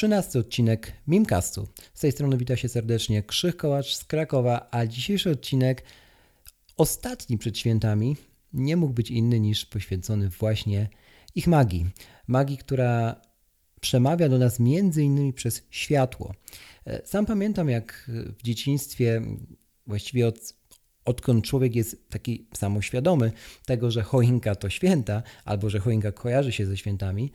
Trzynasty odcinek Mimcastu. Z tej strony wita się serdecznie Krzych Kołacz z Krakowa, a dzisiejszy odcinek, ostatni przed świętami, nie mógł być inny niż poświęcony właśnie ich magii. Magii, która przemawia do nas między innymi przez światło. E, sam pamiętam, jak w dzieciństwie, właściwie od, odkąd człowiek jest taki samoświadomy tego, że choinka to święta, albo że choinka kojarzy się ze świętami,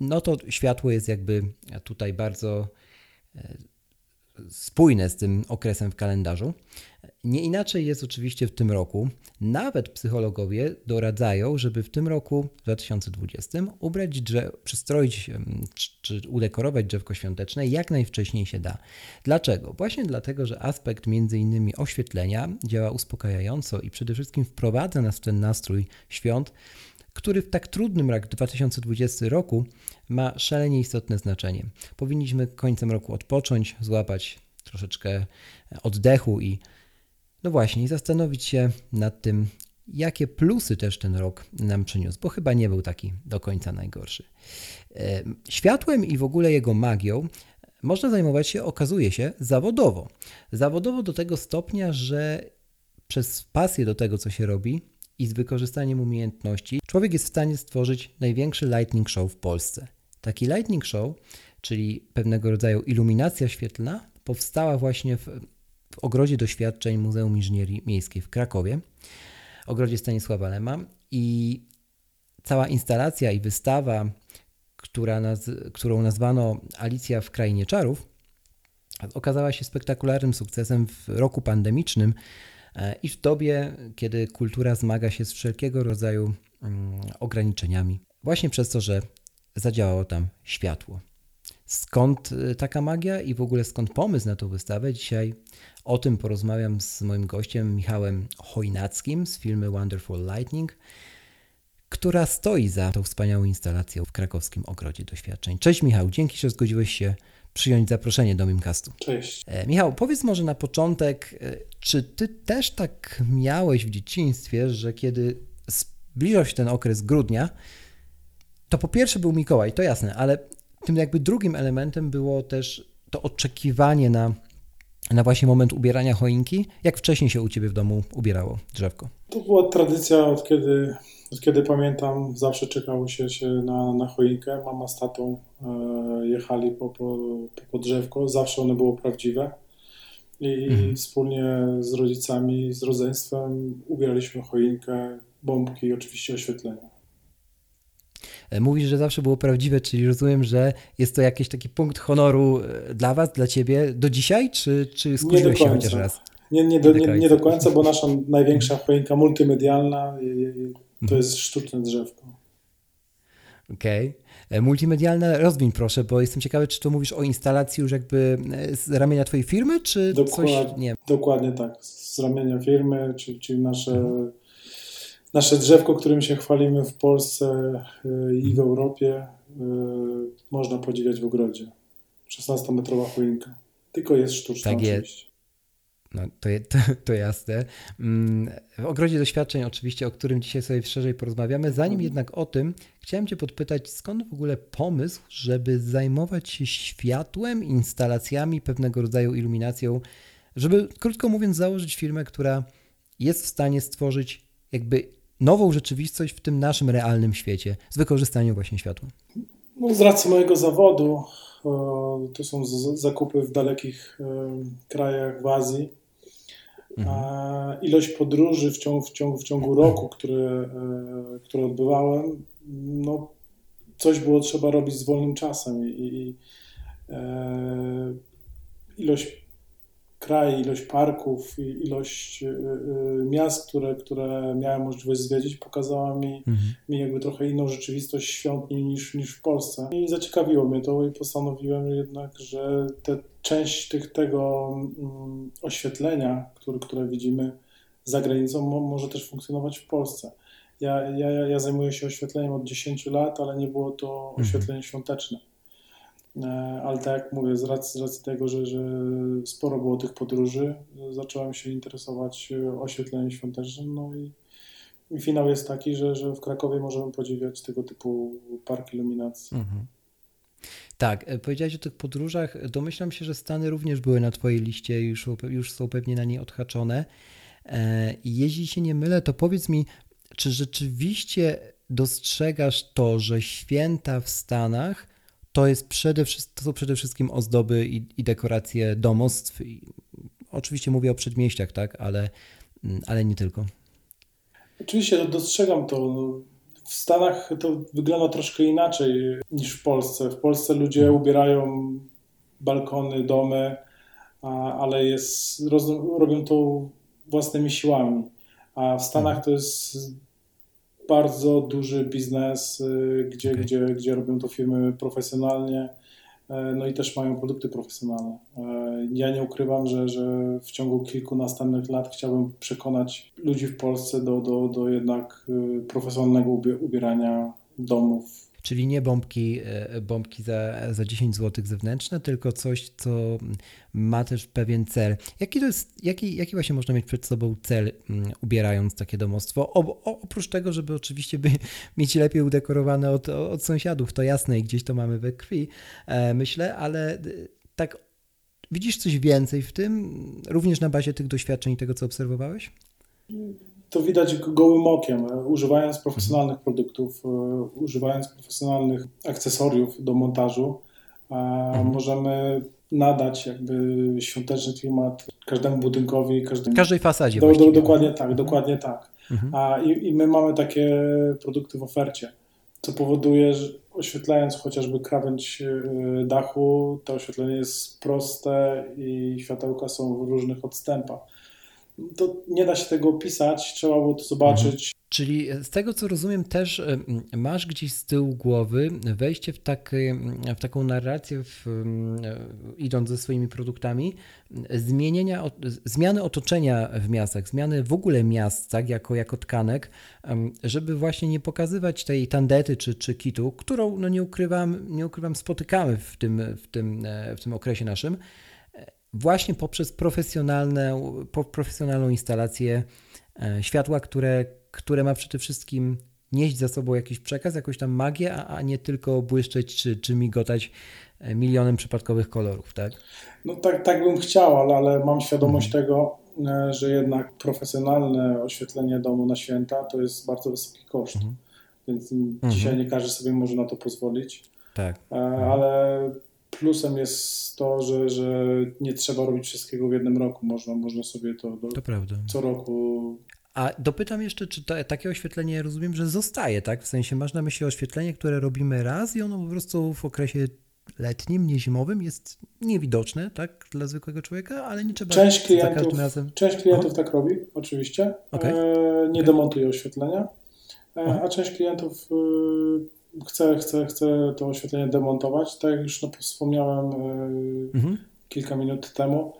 no to światło jest jakby tutaj bardzo e, spójne z tym okresem w kalendarzu. Nie inaczej jest oczywiście w tym roku. Nawet psychologowie doradzają, żeby w tym roku 2020 ubrać drzew, przystroić czy udekorować drzewko świąteczne jak najwcześniej się da. Dlaczego? Właśnie dlatego, że aspekt innymi oświetlenia działa uspokajająco i przede wszystkim wprowadza nas w ten nastrój świąt, który w tak trudnym jak 2020 roku ma szalenie istotne znaczenie. Powinniśmy końcem roku odpocząć, złapać troszeczkę oddechu i no właśnie, zastanowić się nad tym, jakie plusy też ten rok nam przyniósł, bo chyba nie był taki do końca najgorszy. E, światłem i w ogóle jego magią można zajmować się, okazuje się, zawodowo. Zawodowo do tego stopnia, że przez pasję do tego, co się robi i z wykorzystaniem umiejętności, człowiek jest w stanie stworzyć największy lightning show w Polsce. Taki lightning show, czyli pewnego rodzaju iluminacja świetlna, powstała właśnie w, w ogrodzie doświadczeń Muzeum Inżynierii Miejskiej w Krakowie, ogrodzie Stanisława Lema i cała instalacja i wystawa, która naz którą nazwano Alicja w Krainie Czarów, okazała się spektakularnym sukcesem w roku pandemicznym i w dobie, kiedy kultura zmaga się z wszelkiego rodzaju mm, ograniczeniami, właśnie przez to, że zadziałało tam światło. Skąd y, taka magia i w ogóle skąd pomysł na tą wystawę? Dzisiaj o tym porozmawiam z moim gościem Michałem Chojnackim z filmu Wonderful Lightning, która stoi za tą wspaniałą instalacją w krakowskim Ogrodzie Doświadczeń. Cześć Michał, dzięki, że zgodziłeś się przyjąć zaproszenie do Mimcastu. Cześć. E, Michał, powiedz może na początek, e, czy ty też tak miałeś w dzieciństwie, że kiedy zbliżał się ten okres grudnia, to po pierwsze był Mikołaj, to jasne, ale tym jakby drugim elementem było też to oczekiwanie na, na właśnie moment ubierania choinki. Jak wcześniej się u Ciebie w domu ubierało drzewko? To była tradycja od kiedy, od kiedy pamiętam, zawsze czekało się, się na, na choinkę. Mama z tatą jechali po, po, po drzewko, zawsze one było prawdziwe. I mhm. wspólnie z rodzicami, z rodzeństwem ubieraliśmy choinkę, bombki i oczywiście oświetlenia. E, mówisz, że zawsze było prawdziwe, czyli rozumiem, że jest to jakiś taki punkt honoru e, dla Was, dla Ciebie do dzisiaj, czy, czy skusiłeś się chociaż raz? Nie, nie, do, nie, nie do końca, bo nasza największa choinka multimedialna to mhm. jest sztuczne drzewko. Okej. Okay. E, multimedialne rozwiń proszę, bo jestem ciekawy, czy to mówisz o instalacji już jakby z ramienia Twojej firmy, czy dokładnie, coś, nie Dokładnie tak, z ramienia firmy, czyli, czyli nasze mhm nasze drzewko, którym się chwalimy w Polsce y, i w Europie, y, można podziwiać w ogrodzie. 16-metrowa choinka. Tylko jest sztuczna tak oczywiście. No, to, to, to jasne. Mm, w ogrodzie doświadczeń, oczywiście, o którym dzisiaj sobie szerzej porozmawiamy. Zanim jednak o tym, chciałem Cię podpytać, skąd w ogóle pomysł, żeby zajmować się światłem, instalacjami, pewnego rodzaju iluminacją, żeby, krótko mówiąc, założyć firmę, która jest w stanie stworzyć jakby nową rzeczywistość w tym naszym realnym świecie z wykorzystaniem właśnie światła? No, z racji mojego zawodu, to są zakupy w dalekich krajach w Azji. Mhm. Ilość podróży w ciągu, w ciągu, w ciągu roku, które, e, które odbywałem, no, coś było trzeba robić z wolnym czasem i, i e, ilość kraj, ilość parków, ilość y, y, miast, które, które miałem możliwość zwiedzić, pokazała mi, mhm. mi jakby trochę inną rzeczywistość świąt niż, niż w Polsce. I zaciekawiło mnie to i postanowiłem jednak, że te, część tych, tego um, oświetlenia, które, które widzimy za granicą, mo, może też funkcjonować w Polsce. Ja, ja, ja zajmuję się oświetleniem od 10 lat, ale nie było to mhm. oświetlenie świąteczne. E, ale tak jak mówię, z racji, z racji tego, że, że sporo było tych podróży, zacząłem się interesować oświetleniem świątecznym, no i, i finał jest taki, że, że w Krakowie możemy podziwiać tego typu park iluminacji. Mhm. Tak, e, powiedziałeś o tych podróżach. Domyślam się, że Stany również były na Twojej liście, już, już są pewnie na niej odhaczone. E, jeśli się nie mylę, to powiedz mi, czy rzeczywiście dostrzegasz to, że święta w Stanach to, jest przede, to są przede wszystkim ozdoby i, i dekoracje domostw. I oczywiście mówię o przedmieściach, tak, ale, ale nie tylko. Oczywiście dostrzegam to. W Stanach to wygląda troszkę inaczej niż w Polsce. W Polsce ludzie mhm. ubierają balkony, domy, ale jest, robią to własnymi siłami. A w Stanach mhm. to jest bardzo duży biznes, y, gdzie, okay. gdzie, gdzie robią to firmy profesjonalnie, e, no i też mają produkty profesjonalne. E, ja nie ukrywam, że, że w ciągu kilku następnych lat chciałbym przekonać ludzi w Polsce do, do, do jednak y, profesjonalnego ubierania domów, Czyli nie bombki, e, bombki za, za 10 zł zewnętrzne, tylko coś, co ma też pewien cel. Jaki, to jest, jaki, jaki właśnie można mieć przed sobą cel, mm, ubierając takie domostwo? O, oprócz tego, żeby oczywiście by mieć lepiej udekorowane od, od sąsiadów, to jasne i gdzieś to mamy we krwi, e, myślę, ale e, tak widzisz coś więcej w tym, również na bazie tych doświadczeń i tego, co obserwowałeś? To widać gołym okiem. Używając profesjonalnych produktów, e, używając profesjonalnych akcesoriów do montażu, mhm. możemy nadać jakby świąteczny klimat każdemu budynkowi, każdemu... Każdej fasadzie do, do, Dokładnie tak, mhm. dokładnie tak. Mhm. A, i, I my mamy takie produkty w ofercie, co powoduje, że oświetlając chociażby krawędź e, dachu, to oświetlenie jest proste i światełka są w różnych odstępach to nie da się tego opisać, trzeba było to zobaczyć. Mhm. Czyli z tego co rozumiem, też masz gdzieś z tyłu głowy wejście w, w taką narrację, w, idąc ze swoimi produktami, zmienienia, zmiany otoczenia w miastach, zmiany w ogóle miast, tak, jako, jako tkanek, żeby właśnie nie pokazywać tej tandety czy, czy kitu, którą, no nie ukrywam, nie ukrywam, spotykamy w tym, w tym, e, w tym okresie naszym właśnie poprzez profesjonalne, profesjonalną instalację e, światła, które, które ma przede wszystkim nieść za sobą jakiś przekaz, jakąś tam magię, a, a nie tylko błyszczeć czy, czy migotać e, milionem przypadkowych kolorów, tak? No tak, tak bym chciał, ale, ale mam świadomość mhm. tego, e, że jednak profesjonalne oświetlenie domu na święta to jest bardzo wysoki koszt. Mhm. Więc mhm. dzisiaj nie każdy sobie może na to pozwolić. Tak. Ale Plusem jest to, że, że nie trzeba robić wszystkiego w jednym roku. Można, można sobie to, do, to co roku. A dopytam jeszcze, czy to, takie oświetlenie rozumiem, że zostaje, tak? W sensie masz na myśli oświetlenie, które robimy raz i ono po prostu w okresie letnim, nie zimowym jest niewidoczne, tak, dla zwykłego człowieka, ale nie trzeba część klientów, za każdym razem... Część klientów tak robi, oczywiście. Okay. E, nie okay. demontuje oświetlenia, e, a część klientów e, chcę, chcę, chcę to oświetlenie demontować. Tak jak już no, wspomniałem e, mhm. kilka minut temu,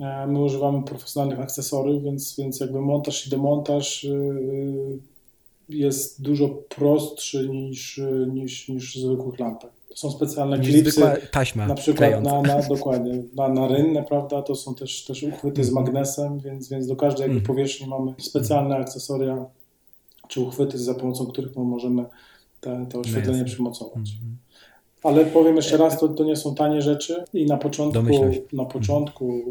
e, my używamy profesjonalnych akcesorów, więc, więc jakby montaż i demontaż e, jest dużo prostszy niż, niż, niż zwykłych lampek. To są specjalne niż klipsy, taśma na przykład na, na, dokładnie, na, na rynnę, prawda, to są też, też uchwyty z mhm. magnesem, więc, więc do każdej mhm. powierzchni mamy specjalne akcesoria czy uchwyty, za pomocą których możemy te, to oświetlenie no przymocować. Mhm. Ale powiem jeszcze raz, to, to nie są tanie rzeczy i na początku, na początku,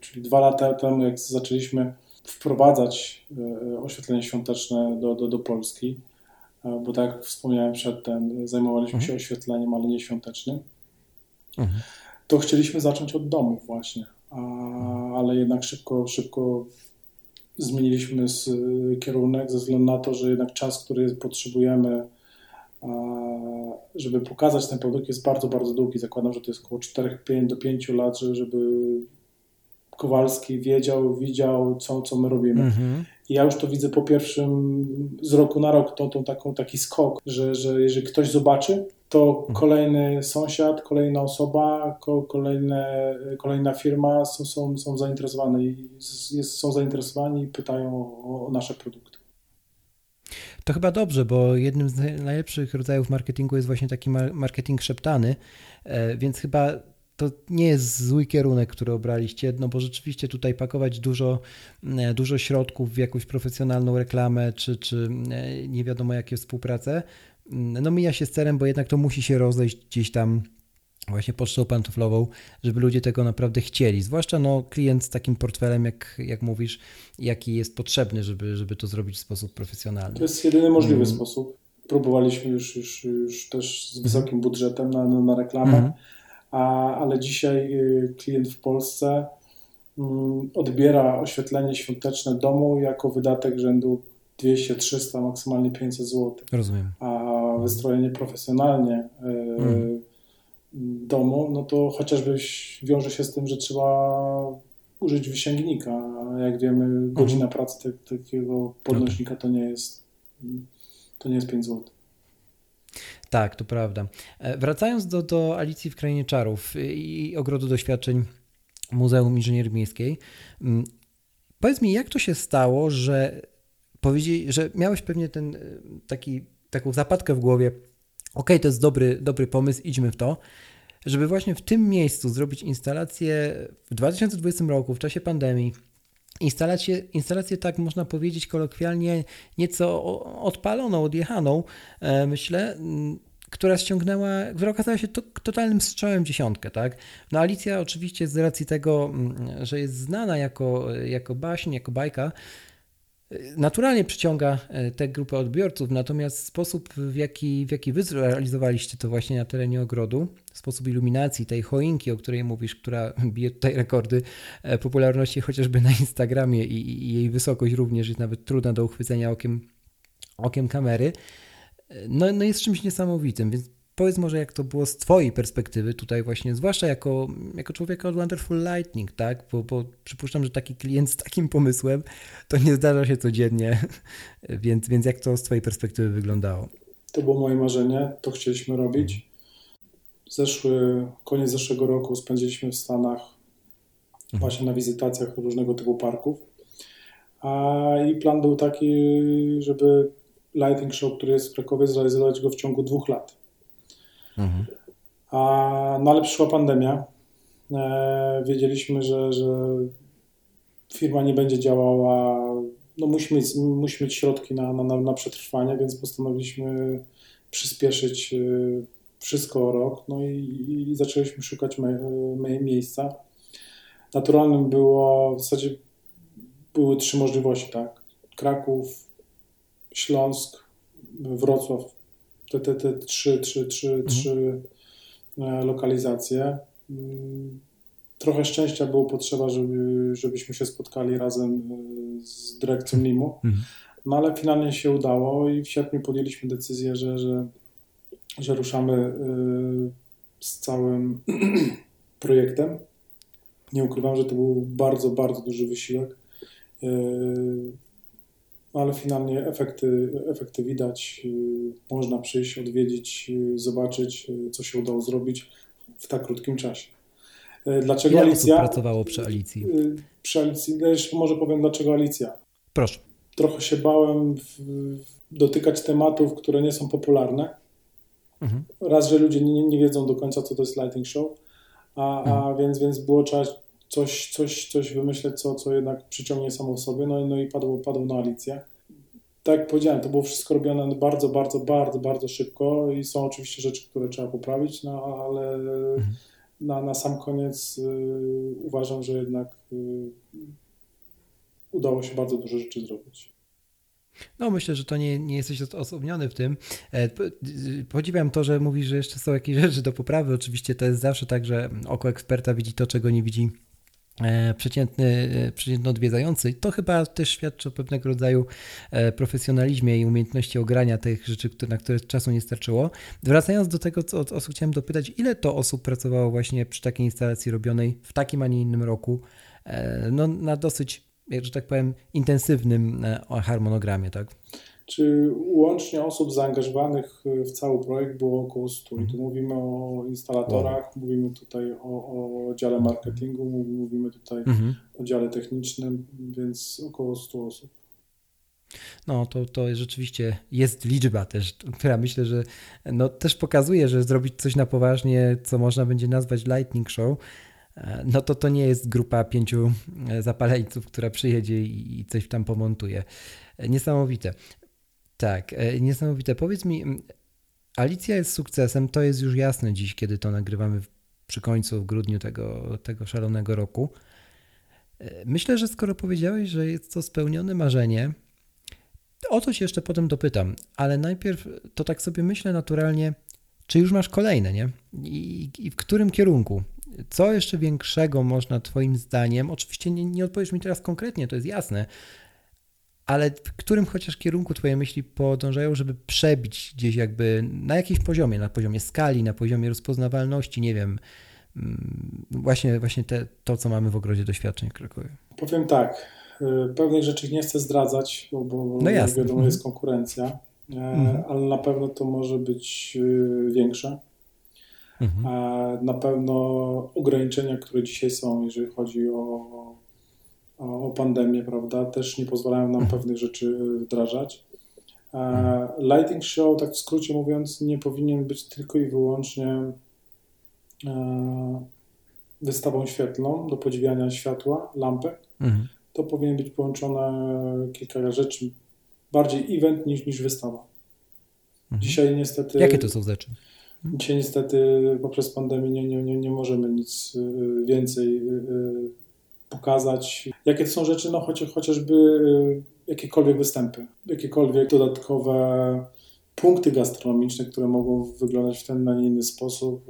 czyli dwa lata temu, jak zaczęliśmy wprowadzać e, oświetlenie świąteczne do, do, do Polski, e, bo tak jak wspomniałem przedtem, zajmowaliśmy mhm. się oświetleniem, ale nie świątecznym, mhm. to chcieliśmy zacząć od domów właśnie, A, ale jednak szybko, szybko zmieniliśmy kierunek ze względu na to, że jednak czas, który potrzebujemy żeby pokazać ten produkt jest bardzo, bardzo długi. Zakładam, że to jest około 4 5 do 5 lat, żeby Kowalski wiedział, widział, co, co my robimy. Mhm. I ja już to widzę po pierwszym z roku na rok, tą, tą taką, taki skok, że, że jeżeli ktoś zobaczy, to Mhm. kolejny sąsiad, kolejna osoba, ko, kolejne, kolejna firma są, są, są zainteresowane i jest, są zainteresowani i pytają o, o nasze produkty. To chyba dobrze, bo jednym z naj- najlepszych rodzajów marketingu jest właśnie taki mar- marketing szeptany, e, więc chyba to nie jest zły kierunek, który obraliście, no bo rzeczywiście tutaj pakować dużo, e, dużo środków w jakąś profesjonalną reklamę, czy, czy e, nie wiadomo jakie współpracę, mm, no mija się z celem, bo jednak to musi się rozejść gdzieś tam właśnie pocztą pantoflową, żeby ludzie tego naprawdę chcieli. Zwłaszcza no, klient z takim portfelem, jak, jak mówisz, jaki jest potrzebny, żeby, żeby to zrobić w sposób profesjonalny. To jest jedyny możliwy Mm. sposób. Próbowaliśmy już, już, już też z wysokim budżetem na, na, reklamę, Mhm. a, ale dzisiaj y, klient w Polsce mm, odbiera oświetlenie świąteczne domu jako wydatek rzędu 200, 300, maksymalnie 500 zł. Rozumiem. A wystrojenie profesjonalnie y, Mhm. Domu, no to chociażby wiąże się z tym, że trzeba użyć wysięgnika. A jak wiemy, godzina pracy te, takiego podnośnika to nie jest to nie jest 5 zł. Tak, to prawda. E, Wracając do, do Alicji w Krainie Czarów i Ogrodu Doświadczeń Muzeum Inżynierii Miejskiej, mm, powiedz mi, jak to się stało, że powiedzieli, że miałeś pewnie ten e, taki, taką zapadkę w głowie, okej, to jest dobry, dobry pomysł, idźmy w to, żeby właśnie w tym miejscu zrobić instalację w 2020 roku, w czasie pandemii, instalację, instalację tak można powiedzieć kolokwialnie, nieco odpaloną, odjechaną, e, myślę, która ściągnęła, która okazała się to, totalnym strzałem dziesiątkę, tak? No Alicja oczywiście z racji tego, że jest znana jako, jako baśń, jako bajka, naturalnie przyciąga e, tę grupę odbiorców, natomiast sposób, w jaki, w jaki wy zrealizowaliście to właśnie na terenie ogrodu, sposób iluminacji tej choinki, o której mówisz, która bije tutaj rekordy e, popularności chociażby na Instagramie i, i jej wysokość również jest nawet trudna do uchwycenia okiem, okiem kamery, e, no, no jest czymś niesamowitym, więc powiedz może jak to było z twojej perspektywy tutaj właśnie, zwłaszcza jako, jako człowieka od Wonderful Lightning, tak, bo, bo przypuszczam, że taki klient z takim pomysłem to nie zdarza się codziennie, więc, więc jak to z twojej perspektywy wyglądało? To było moje marzenie, to chcieliśmy robić. Zeszły, koniec zeszłego roku spędziliśmy w Stanach właśnie na wizytacjach różnego typu parków. A i plan był taki, żeby Lighting Show, który jest w Krakowie, zrealizować go w ciągu dwóch lat. Mhm. A, no ale przyszła pandemia. E, wiedzieliśmy, że, że firma nie będzie działała. No musimy, mieć- musimy mieć środki na, na, na przetrwanie, więc postanowiliśmy przyspieszyć e, wszystko o rok. No i, i zaczęliśmy szukać miejsca. Naturalnym było, w zasadzie były trzy możliwości, tak? Kraków, Śląsk, Wrocław. Te, te, te trzy, trzy, trzy, trzy e, lokalizacje. Mm, Trochę szczęścia było potrzeba, żeby, żebyśmy się spotkali razem e, z dyrekcją NIM-u. Mhm. No ale finalnie się udało i w sierpniu podjęliśmy decyzję, że, że, że ruszamy e, z całym projektem. Nie ukrywam, że to był bardzo, bardzo duży wysiłek. Ale finalnie efekty, efekty widać. Można przyjść, odwiedzić, zobaczyć, co się udało zrobić w tak krótkim czasie. Dlaczego Ile Alicja? pracowało przy Alicji? Przy Alicji, ja jeszcze może powiem, dlaczego Alicja. Proszę. Trochę się bałem w, dotykać tematów, które nie są popularne. Mhm. Raz, że ludzie nie, nie wiedzą do końca, co to jest lighting show, a, a więc, więc było trzeba coś, coś, coś wymyśleć, co, co jednak przyciągnie samo w sobie, no, i- no i padło, padło na Alicję. Tak jak powiedziałem, to było wszystko robione bardzo, bardzo, bardzo, bardzo szybko i są oczywiście rzeczy, które trzeba poprawić, no ale na, na sam koniec y, uważam, że jednak y, udało się bardzo dużo rzeczy zrobić. No myślę, że to nie, nie jesteś odosobniony w tym. E, po- Podziwiam to, że mówisz, że jeszcze są jakieś rzeczy do poprawy. Oczywiście to jest zawsze tak, że oko eksperta widzi to, czego nie widzi przeciętny, e, przeciętny odwiedzający. To chyba też świadczy o pewnego rodzaju e, profesjonalizmie i umiejętności ogrania tych rzeczy, na które czasu nie starczyło. Wracając do tego, co od osób chciałem dopytać, ile to osób pracowało właśnie przy takiej instalacji robionej w takim, a nie innym roku no, na dosyć, że tak powiem, intensywnym harmonogramie, tak? Czy łącznie osób zaangażowanych w cały projekt było około 100. I tu mówimy o instalatorach, wow. mówimy tutaj o, o dziale marketingu, mówimy tutaj mhm. o dziale technicznym, więc około 100 osób. No, to, to rzeczywiście jest liczba też, która myślę, że no, też pokazuje, że zrobić coś na poważnie, co można będzie nazwać lightning show, no to to nie jest grupa pięciu zapaleńców, która przyjedzie i coś tam pomontuje. Niesamowite. Tak, niesamowite. Powiedz mi, Alicja jest sukcesem, to jest już jasne dziś, kiedy to nagrywamy przy końcu, w grudniu tego, tego szalonego roku. Myślę, że skoro powiedziałeś, że jest to spełnione marzenie, o to jeszcze potem dopytam, ale najpierw to tak sobie myślę naturalnie, czy już masz kolejne, nie? I, i w którym kierunku? Co jeszcze większego można Twoim zdaniem, oczywiście nie, nie odpowiesz mi teraz konkretnie, to jest jasne, ale w którym chociaż kierunku Twoje myśli podążają, żeby przebić gdzieś jakby na jakimś poziomie, na poziomie skali, na poziomie rozpoznawalności, nie wiem, mm, właśnie, właśnie te, to, co mamy w ogrodzie doświadczeń w Krakowie? Powiem tak, Y, pewnych rzeczy nie chcę zdradzać, bo, bo no jak wiadomo jest mhm. konkurencja, e, mhm. ale na pewno to może być y, większe. Mhm. E, na pewno ograniczenia, które dzisiaj są, jeżeli chodzi o, o pandemię, prawda, też nie pozwalają nam mhm. pewnych rzeczy wdrażać. E, mhm. Lighting show, tak w skrócie mówiąc, nie powinien być tylko i wyłącznie wystawą świetlną do podziwiania światła, lampy. Mhm to powinien być połączone kilka rzeczy, bardziej event niż, niż wystawa. Mhm. Dzisiaj niestety... Jakie to są rzeczy? Dzisiaj niestety poprzez pandemię nie, nie, nie, nie możemy nic y, więcej y, y, pokazać. Jakie to są rzeczy? No choć, chociażby jakiekolwiek występy, jakiekolwiek dodatkowe punkty gastronomiczne, które mogą wyglądać w ten, na inny sposób.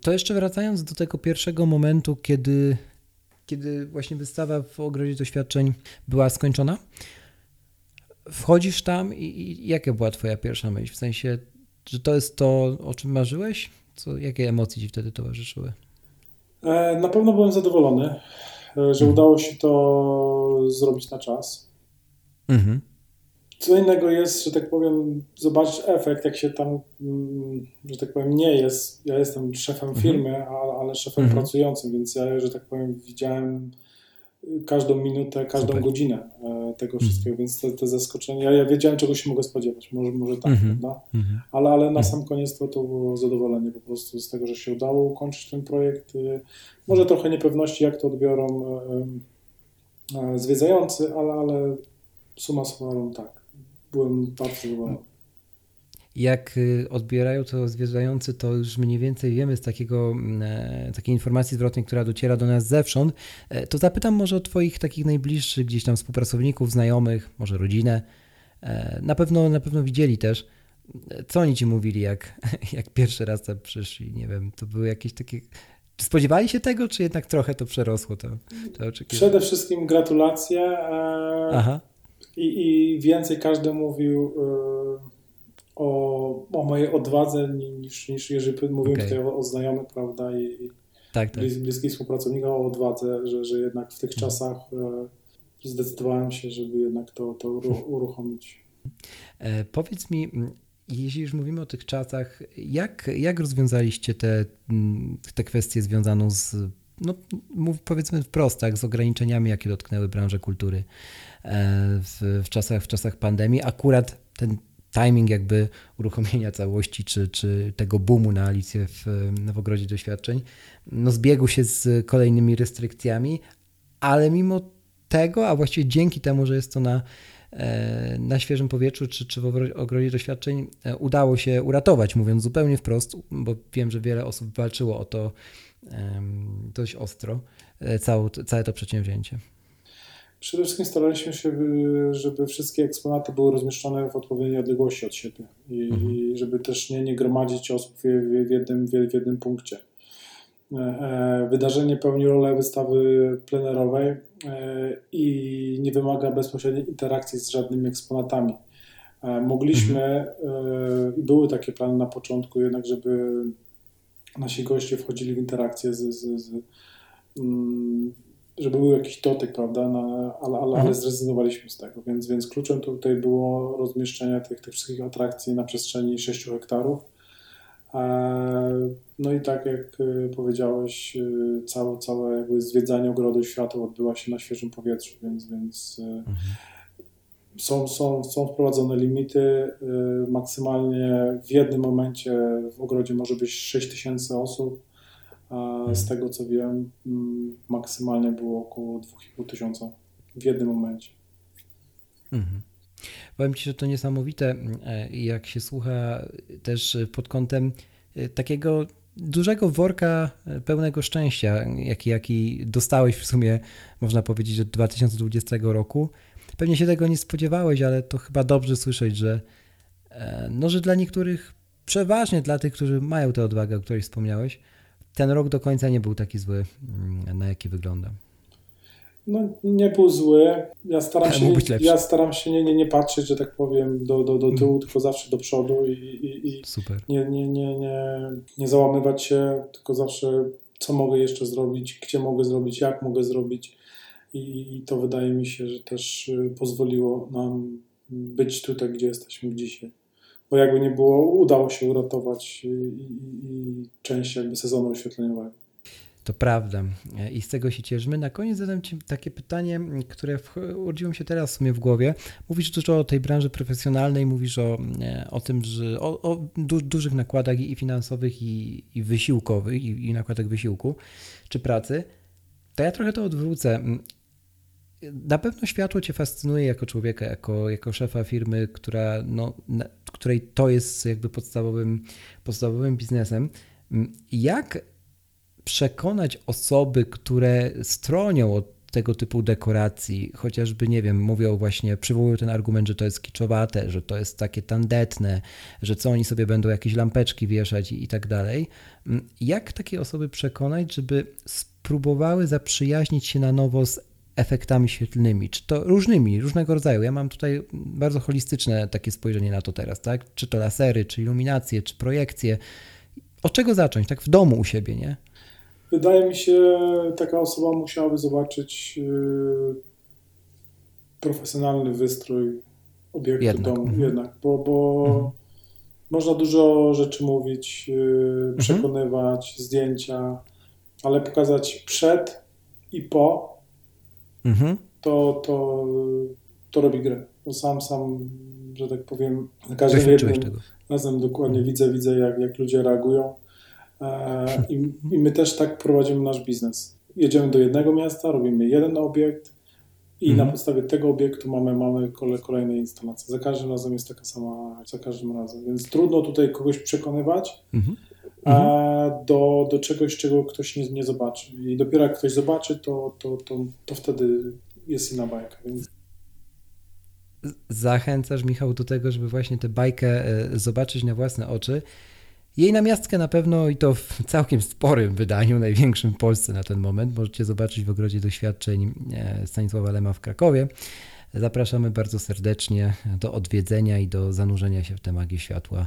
To jeszcze wracając do tego pierwszego momentu, kiedy kiedy właśnie wystawa w Ogrodzie Doświadczeń była skończona, wchodzisz tam i, i jaka była twoja pierwsza myśl? W sensie, że to jest to, o czym marzyłeś? Co, jakie emocje ci wtedy towarzyszyły? E, na pewno byłem zadowolony, że mhm. udało się to zrobić na czas. Mhm. Co innego jest, że tak powiem, zobaczyć efekt, jak się tam, mm, że tak powiem, nie jest. Ja jestem szefem mhm. firmy, ale, ale szefem mhm. pracującym, więc ja, że tak powiem, widziałem każdą minutę, każdą Super. godzinę e, tego mhm. wszystkiego, więc te, te zaskoczenia, ja, ja, wiedziałem, czego się mogę spodziewać, może, może tak, mhm. prawda? Mhm. Ale, ale na mhm. sam koniec to, to było zadowolenie po prostu z tego, że się udało ukończyć ten projekt. Y, może trochę niepewności, jak to odbiorą e, e, zwiedzający, ale, ale suma summarum tak byłem bardzo zadowolony. Jak y, odbierają to zwiedzający, to już mniej więcej wiemy z takiego, mm, e, takiej informacji zwrotnej, która dociera do nas zewsząd. E, to zapytam może o Twoich takich najbliższych gdzieś tam współpracowników, znajomych, może rodzinę. E, na pewno, na pewno widzieli też. Co oni Ci mówili, jak, jak pierwszy raz tam przyszli? Nie wiem, to były jakieś takie czy spodziewali się tego, czy jednak trochę to przerosło to, to oczekiwanie? Przede wszystkim gratulacje. Aha i, i więcej każdy mówił y, o, o mojej odwadze niż, niż jeżeli mówimy okay. tutaj o, o znajomych, prawda, i tak, tak. bliskich współpracownikach o odwadze, że, że jednak w tych mhm. czasach y, zdecydowałem się, żeby jednak to, to uruchomić. E, powiedz mi, jeśli już mówimy o tych czasach, jak, jak rozwiązaliście te, te kwestie związaną z, no mów, powiedzmy wprost, tak, z ograniczeniami, jakie dotknęły branżę kultury? E, w, w, czasach, w czasach pandemii. Akurat ten timing jakby uruchomienia całości, czy, czy tego boomu na Alicję w, w Ogrodzie Doświadczeń, no zbiegł się z kolejnymi restrykcjami, ale mimo tego, a właściwie dzięki temu, że jest to na, e, na świeżym powietrzu czy, czy w ogrodzie doświadczeń, e, udało się uratować, mówiąc zupełnie wprost, bo wiem, że wiele osób walczyło o to dość ostro, całe, całe to przedsięwzięcie. Przede wszystkim staraliśmy się, żeby wszystkie eksponaty były rozmieszczone w odpowiedniej odległości od siebie i mhm. żeby też nie, nie gromadzić osób w, w, jednym, w jednym punkcie. E, e, wydarzenie pełni rolę wystawy plenerowej e, i nie wymaga bezpośredniej interakcji z żadnymi eksponatami. Mogliśmy, i były takie plany na początku, jednak, żeby nasi goście wchodzili w interakcję z, z, z mm, żeby był jakiś dotyk, prawda, na, ale, ale, ale Mhm. zrezygnowaliśmy z tego, więc, więc kluczem tutaj było rozmieszczenie tych, tych wszystkich atrakcji na przestrzeni 6 hektarów. E, No i tak jak e, powiedziałeś, e, całe, całe jakby zwiedzanie ogrodu światła odbywa się na świeżym powietrzu, więc, więc Mhm. są, są, są, wprowadzone limity. Maksymalnie w jednym momencie w ogrodzie może być 6 tysięcy osób. A z tego co wiem, mm, maksymalnie było około 2,5 tysiąca w jednym momencie. Mhm. Powiem Ci, że to niesamowite, e, jak się słucha też pod kątem e, takiego dużego worka e, pełnego szczęścia, jaki, jaki dostałeś w sumie, można powiedzieć, od 2020 roku. Pewnie się tego nie spodziewałeś, ale to chyba dobrze słyszeć, że, e, no, że dla niektórych, przeważnie dla tych, którzy mają tę odwagę, o której wspomniałeś, ten rok do końca nie był taki zły, mm, na jaki wygląda. No, nie był zły. Ja staram się, ja staram się nie, nie, nie patrzeć, że tak powiem, do, do, do tyłu, tylko zawsze do przodu i, i, i nie, nie, nie, nie, nie załamywać się, tylko zawsze co mogę jeszcze zrobić, gdzie mogę zrobić, jak mogę zrobić. I, i to wydaje mi się, że też y, pozwoliło nam być tutaj, gdzie jesteśmy dzisiaj. Bo jakby nie było, udało się uratować i, i, i część jakby sezonu oświetleniowego. To prawda i z tego się cieszymy. Na koniec zadam Ci takie pytanie, które urodziło mi się teraz w sumie w głowie. Mówisz dużo o tej branży profesjonalnej, mówisz o, o tym, że o, o du- dużych nakładach i finansowych, i, i wysiłkowych, i, i nakładach wysiłku czy pracy. To ja trochę to odwrócę. Na pewno światło Cię fascynuje jako człowieka, jako, jako szefa firmy, która, no, której to jest jakby podstawowym, podstawowym biznesem. Jak przekonać osoby, które stronią od tego typu dekoracji, chociażby, nie wiem, mówią właśnie, przywołują ten argument, że to jest kiczowate, że to jest takie tandetne, że co oni sobie będą jakieś lampeczki wieszać i, i tak dalej. Jak takie osoby przekonać, żeby spróbowały zaprzyjaźnić się na nowo z efektami świetlnymi, czy to różnymi, różnego rodzaju. Ja mam tutaj bardzo holistyczne takie spojrzenie na to teraz, tak? Czy to lasery, czy iluminacje, czy projekcje. Od czego zacząć? Tak w domu u siebie, nie? Wydaje mi się, taka osoba musiałaby zobaczyć yy, profesjonalny wystrój obiektu Jednak, domu, mhm. jednak, bo, bo Mhm. można dużo rzeczy mówić, yy, przekonywać, zdjęcia, ale pokazać przed i po, Mhm. to, to, to robi grę. Bo sam, sam, że tak powiem, na każdym jednym razem dokładnie widzę, widzę jak, jak ludzie reagują E, I, I my też tak prowadzimy nasz biznes. Jedziemy do jednego miasta, robimy jeden obiekt i Mhm. na podstawie tego obiektu mamy, mamy kole, kolejne instalacje. Za każdym razem jest taka sama, za każdym razem. Więc trudno tutaj kogoś przekonywać Mhm. A do, do czegoś, czego ktoś nie, nie zobaczy. I dopiero jak ktoś zobaczy, to, to, to, to wtedy jest inna bajka. Więc Zachęcasz, Michał, do tego, żeby właśnie tę bajkę e, zobaczyć na własne oczy. Jej namiastkę na pewno i to w całkiem sporym wydaniu, największym w Polsce na ten moment, możecie zobaczyć w Ogrodzie Doświadczeń e, Stanisława Lema w Krakowie. Zapraszamy bardzo serdecznie do odwiedzenia i do zanurzenia się w tę magię światła, e,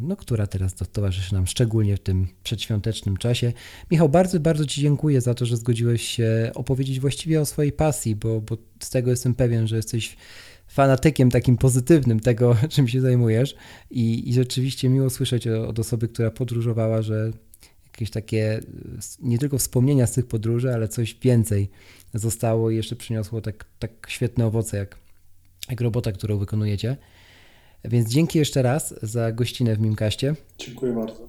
no, która teraz to- towarzyszy nam szczególnie w tym przedświątecznym czasie. Michał, bardzo, bardzo Ci dziękuję za to, że zgodziłeś się opowiedzieć właściwie o swojej pasji, bo, bo z tego jestem pewien, że jesteś fanatykiem takim pozytywnym tego, czym się zajmujesz i, i rzeczywiście miło słyszeć od osoby, która podróżowała, że jakieś takie s- nie tylko wspomnienia z tych podróży, ale coś więcej zostało i jeszcze przyniosło tak, tak świetne owoce jak, jak robota, którą wykonujecie. Więc dzięki jeszcze raz za gościnę w Mimkaście. dziękuję bardzo.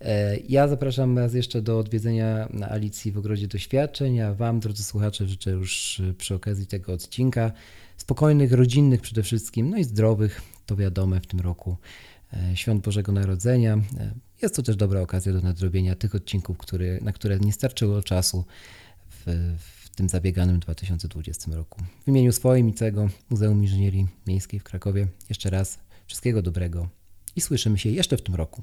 E, Ja zapraszam Was jeszcze do odwiedzenia na Alicji w Ogrodzie Doświadczeń, a Wam, drodzy słuchacze, życzę już e, przy okazji tego odcinka spokojnych, rodzinnych przede wszystkim, no i zdrowych, to wiadome w tym roku, e, Świąt Bożego Narodzenia. Jest to też dobra okazja do nadrobienia tych odcinków, który, na które nie starczyło czasu w, w tym zabieganym 2020 roku. W imieniu swoim i Muzeum Inżynierii Miejskiej w Krakowie jeszcze raz wszystkiego dobrego i słyszymy się jeszcze w tym roku.